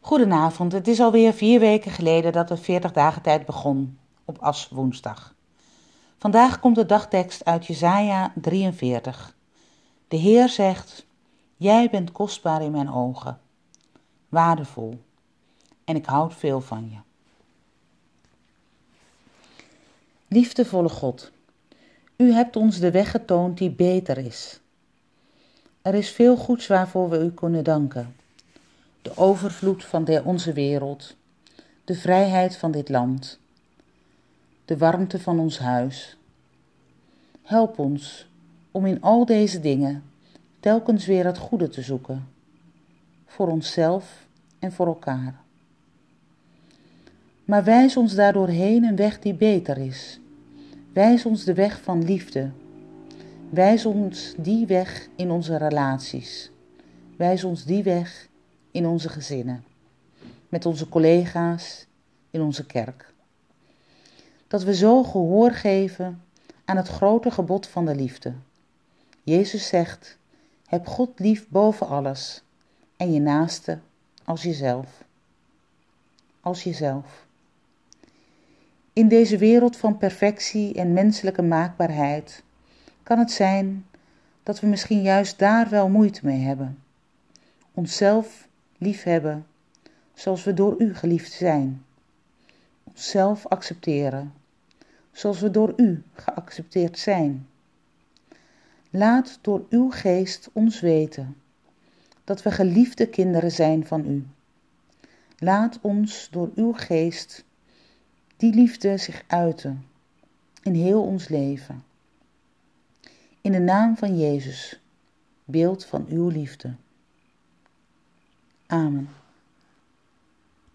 Goedenavond, het is alweer vier weken geleden dat de 40 dagen tijd begon, op Aswoensdag. Vandaag komt de dagtekst uit Jesaja 43. De Heer zegt, Jij bent kostbaar in mijn ogen, waardevol, en ik houd veel van je. Liefdevolle God, U hebt ons de weg getoond die beter is. Er is veel goeds waarvoor we U kunnen danken de overvloed van de, onze wereld, de vrijheid van dit land, de warmte van ons huis. Help ons om in al deze dingen telkens weer het goede te zoeken, voor onszelf en voor elkaar. Maar wijs ons daardoor heen een weg die beter is. Wijs ons de weg van liefde. Wijs ons die weg in onze relaties. Wijs ons die weg in onze gezinnen, met onze collega's, in onze kerk. Dat we zo gehoor geven aan het grote gebod van de liefde. Jezus zegt: Heb God lief boven alles en je naaste als jezelf. Als jezelf. In deze wereld van perfectie en menselijke maakbaarheid kan het zijn dat we misschien juist daar wel moeite mee hebben. Onszelf liefhebben zoals we door u geliefd zijn. Onszelf accepteren zoals we door u geaccepteerd zijn. Laat door uw geest ons weten dat we geliefde kinderen zijn van u. Laat ons door uw geest die liefde zich uiten in heel ons leven. In de naam van Jezus, beeld van uw liefde. Amen.